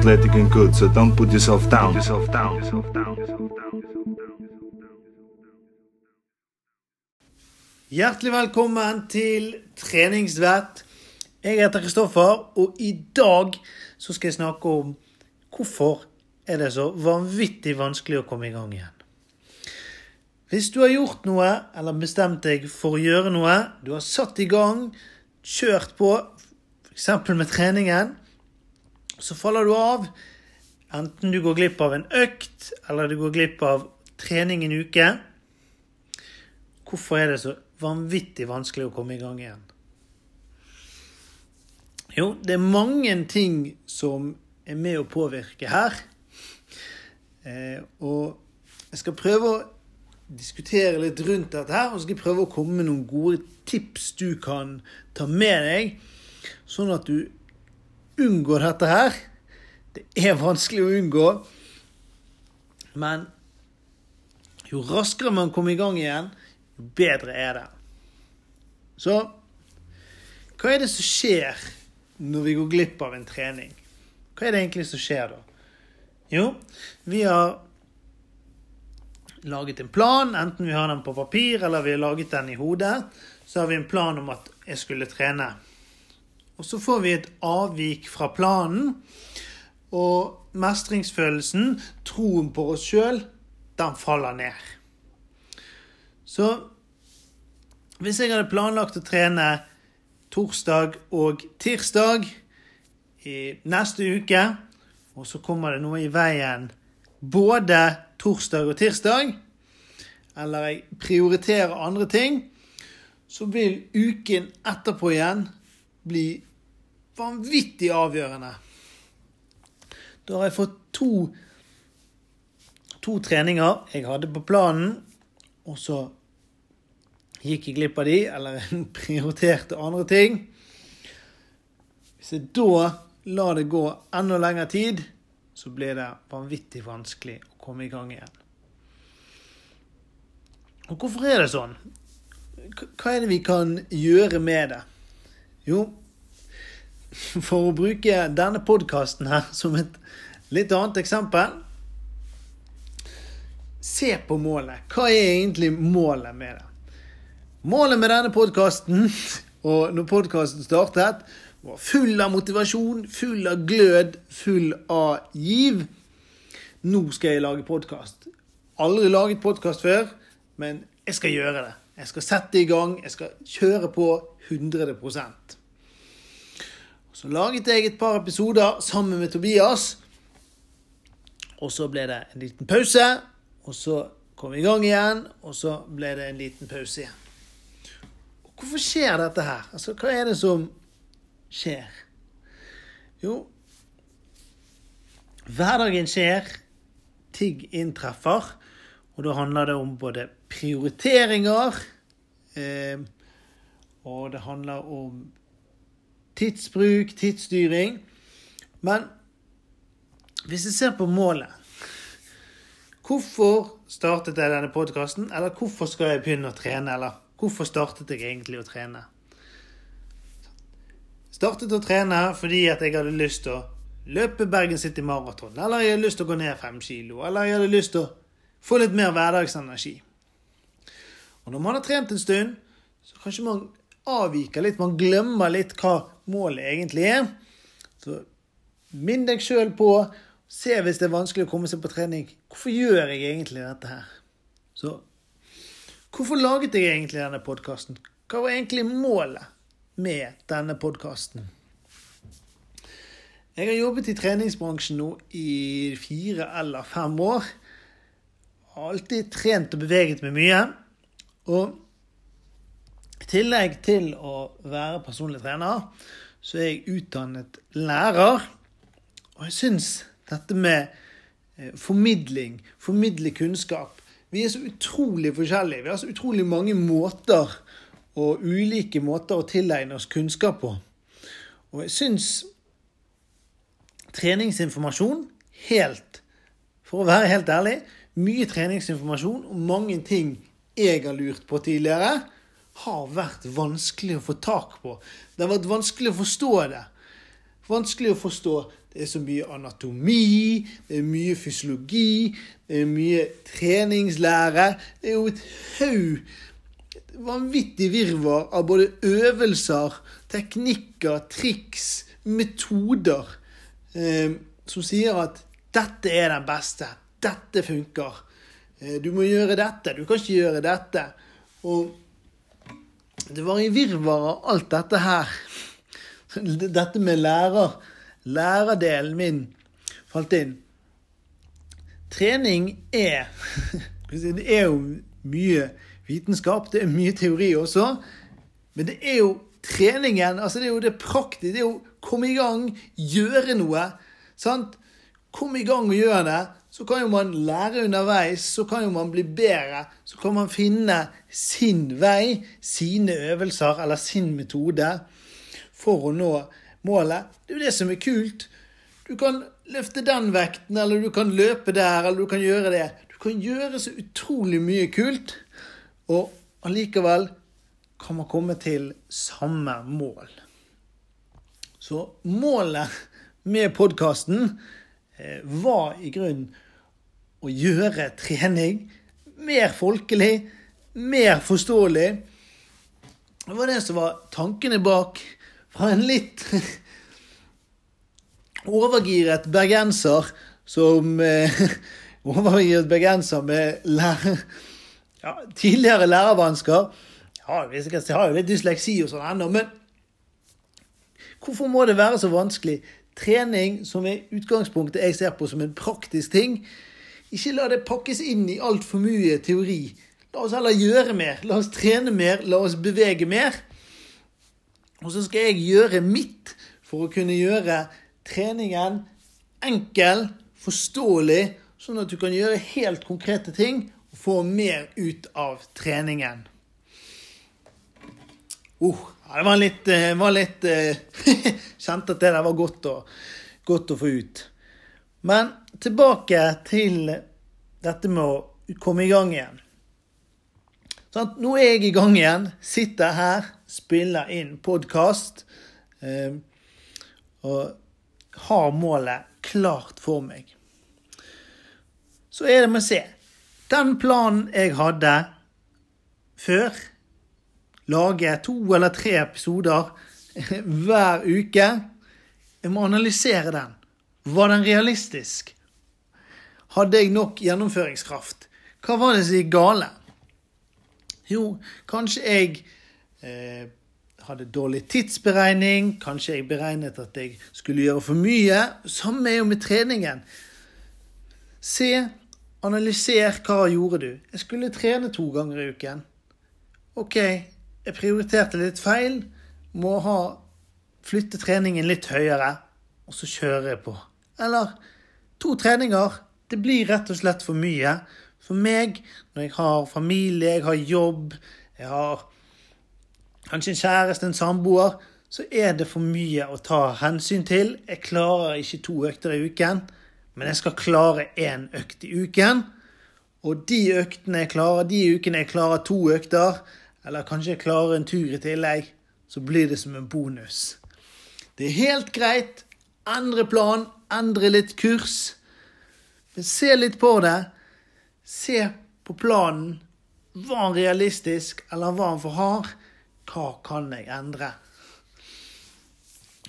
athletic and good, so don't put yourself down. Yourself down. Yourself down. Yourself down. Hjertelig velkommen til treningsvett. Jeg heter Kristoffer, og i dag så skal jeg snakke om hvorfor er det så vanvittig vanskelig å komme i gang igjen. Hvis du har gjort noe, eller bestemt deg for å gjøre noe, du har satt i gang, kjørt på, f.eks. med treningen, så faller du av. Enten du går glipp av en økt, eller du går glipp av trening en uke. Hvorfor er det så vanvittig vanskelig å komme i gang igjen? Jo, det er mange ting som er med å påvirke her. Eh, og jeg skal prøve å diskutere litt rundt dette her, og skal jeg prøve å komme med noen gode tips du kan ta med deg, sånn at du unngår dette her. Det er vanskelig å unngå, men jo raskere man kommer i gang igjen, jo bedre er det. Så hva er det som skjer når vi går glipp av en trening? Hva er det egentlig som skjer da? Jo, vi har laget en plan, enten vi har den på papir eller vi har laget den i hodet. Så har vi en plan om at jeg skulle trene. Og så får vi et avvik fra planen. Og mestringsfølelsen, troen på oss sjøl, den faller ned. Så hvis jeg hadde planlagt å trene torsdag og tirsdag i neste uke, og så kommer det noe i veien både torsdag og tirsdag, eller jeg prioriterer andre ting, så vil uken etterpå igjen bli vanvittig avgjørende. Da har jeg fått to, to treninger jeg hadde på planen, og så gikk jeg glipp av de, eller prioriterte andre ting. Hvis jeg da lar det gå enda lengre tid, så blir det vanvittig vanskelig å komme i gang igjen. Og hvorfor er det sånn? Hva er det vi kan gjøre med det? Jo, for å bruke denne podkasten her som et litt annet eksempel Se på målet. Hva er egentlig målet med det? Målet med denne podkasten, og når podkasten startet, var full av motivasjon, full av glød, full av giv. Nå skal jeg lage podkast. Aldri laget podkast før, men jeg skal gjøre det. Jeg skal sette i gang, jeg skal kjøre på 100 Så laget jeg et par episoder sammen med Tobias. Og så ble det en liten pause, og så kom vi i gang igjen, og så ble det en liten pause igjen. Og hvorfor skjer dette her? Altså, hva er det som skjer? Jo, hverdagen skjer, ting inntreffer, og da handler det om både prioriteringer eh, Og det handler om tidsbruk, tidsstyring. Men hvis jeg ser på målet Hvorfor startet jeg denne podkasten? Eller hvorfor skal jeg begynne å trene? Eller hvorfor startet jeg egentlig å trene? Startet å trene fordi at jeg hadde lyst til å løpe Bergen City Maraton. Eller jeg hadde lyst til å gå ned fem kilo. Eller jeg hadde lyst til å få litt mer hverdagsenergi. Og når man har trent en stund, så kanskje man avviker litt. Man glemmer litt hva målet egentlig er. Så minn deg sjøl på Se hvis det er vanskelig å komme seg på trening. Hvorfor gjør jeg egentlig dette her? Så hvorfor laget jeg egentlig denne podkasten? Hva var egentlig målet? med denne podkasten. Jeg har jobbet i treningsbransjen nå i fire eller fem år. Har alltid trent og beveget meg mye. Og i tillegg til å være personlig trener, så er jeg utdannet lærer. Og jeg syns dette med eh, formidling, formidle kunnskap Vi er så utrolig forskjellige. Vi har så utrolig mange måter og ulike måter å tilegne oss kunnskap på. Og jeg syns treningsinformasjon helt For å være helt ærlig mye treningsinformasjon og mange ting jeg har lurt på tidligere, har vært vanskelig å få tak på. Det har vært vanskelig å forstå det. vanskelig å forstå. Det er så mye anatomi, det er mye fysiologi, det er mye treningslære. Det er jo et haug, vanvittig virvar av både øvelser, teknikker, triks, metoder, eh, som sier at dette er den beste. Dette funker. Eh, du må gjøre dette, du kan ikke gjøre dette. Og det var i virvaret alt dette her Dette med lærer, lærerdelen min falt inn. Trening er Det er jo mye vitenskap, det er mye teori også. Men det er jo treningen, altså det er jo det praktiske. Det er jo komme i gang, gjøre noe. sant? Kom i gang og gjør det. Så kan jo man lære underveis, så kan jo man bli bedre. Så kan man finne sin vei, sine øvelser eller sin metode for å nå målet. Det er jo det som er kult. Du kan løfte den vekten, eller du kan løpe der, eller du kan gjøre det. Du kan gjøre så utrolig mye kult, og allikevel kan man komme til samme mål. Så målet med podkasten var i grunnen å gjøre trening mer folkelig, mer forståelig. Det var det som var tankene bak fra en litt overgiret bergenser som eh, Overgiret bergenser med lærer, ja, tidligere lærervansker. Ja, jeg har jo litt dysleksi og sånn ennå, men hvorfor må det være så vanskelig? Trening som er utgangspunktet jeg ser på som en praktisk ting. Ikke la det pakkes inn i altfor mye teori. La oss heller gjøre mer. La oss trene mer. La oss bevege mer. Og så skal jeg gjøre mitt for å kunne gjøre treningen enkel, forståelig, sånn at du kan gjøre helt konkrete ting og få mer ut av treningen. Uh, ja, det var litt, eh, var litt eh, Kjente at det der var godt å, godt å få ut. Men tilbake til dette med å komme i gang igjen. Sånn, nå er jeg i gang igjen. Sitter her, spiller inn podkast. Eh, og har målet klart for meg. Så er det med å se. Den planen jeg hadde før lage to eller tre episoder hver uke. Jeg må analysere den. Var den realistisk? Hadde jeg nok gjennomføringskraft? Hva var det som gikk gale? Jo, kanskje jeg eh, hadde dårlig tidsberegning. Kanskje jeg beregnet at jeg skulle gjøre for mye. Samme er jo med treningen. Se, analyser hva gjorde du. Jeg skulle trene to ganger i uken. OK, jeg prioriterte litt feil. Må ha flytte treningen litt høyere, og så kjører jeg på. Eller to treninger. Det blir rett og slett for mye. For meg, når jeg har familie, jeg har jobb, jeg har kanskje en kjæreste, en samboer, så er det for mye å ta hensyn til. Jeg klarer ikke to økter i uken, men jeg skal klare én økt i uken. Og de øktene jeg klarer, de ukene jeg klarer to økter, eller kanskje jeg klarer en tur i tillegg, så blir det som en bonus. Det er helt greit. Endre plan, endre litt kurs. Men se litt på det. Se på planen. Var den realistisk, eller var den for hard? Hva kan jeg endre?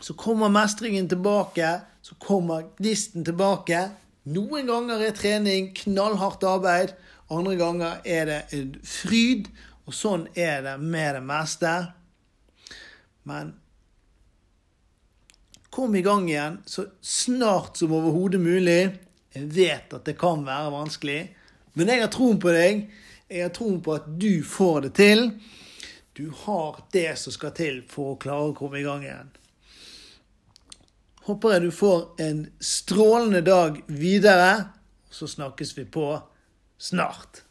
Så kommer mestringen tilbake, så kommer gnisten tilbake. Noen ganger er trening knallhardt arbeid, andre ganger er det en fryd og sånn er det med det meste. Men kom i gang igjen så snart som overhodet mulig. Jeg vet at det kan være vanskelig, men jeg har troen på deg. Jeg har troen på at du får det til. Du har det som skal til for å klare å komme i gang igjen. Håper jeg du får en strålende dag videre. Så snakkes vi på snart.